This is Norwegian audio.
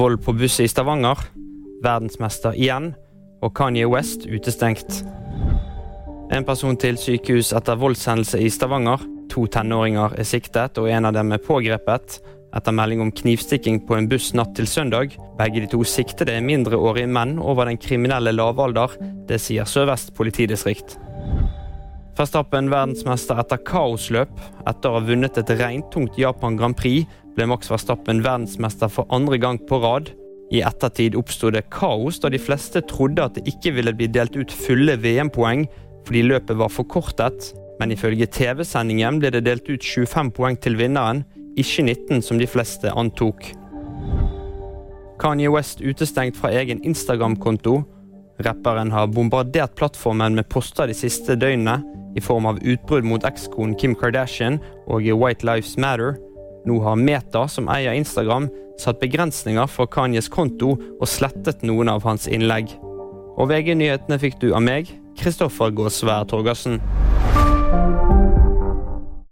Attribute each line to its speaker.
Speaker 1: Vold på buss i Stavanger. Verdensmester igjen. Og Kanye West utestengt. En person til sykehus etter voldshendelse i Stavanger. To tenåringer er siktet, og en av dem er pågrepet. Etter melding om knivstikking på en buss natt til søndag. Begge de to siktede er mindreårige menn over den kriminelle lavalder. Det sier Sør-Vest politidistrikt. Verstappen verdensmester etter kaosløp. Etter å ha vunnet et regntungt Japan Grand Prix ble Max Verstappen verdensmester for andre gang på rad. I ettertid oppsto det kaos da de fleste trodde at det ikke ville bli delt ut fulle VM-poeng fordi løpet var forkortet, men ifølge TV-sendingen ble det delt ut 25 poeng til vinneren, ikke 19 som de fleste antok. Kanye West utestengt fra egen Instagram-konto. Rapperen har bombardert plattformen med poster de siste døgnene i form av utbrudd mot ekskonen Kim Kardashian og White Lives Matter. Nå har Meta, som eier Instagram, satt begrensninger for Kanyes konto og slettet noen av hans innlegg. Og VG-nyhetene fikk du av meg, Kristoffer Gåsvær Torgersen.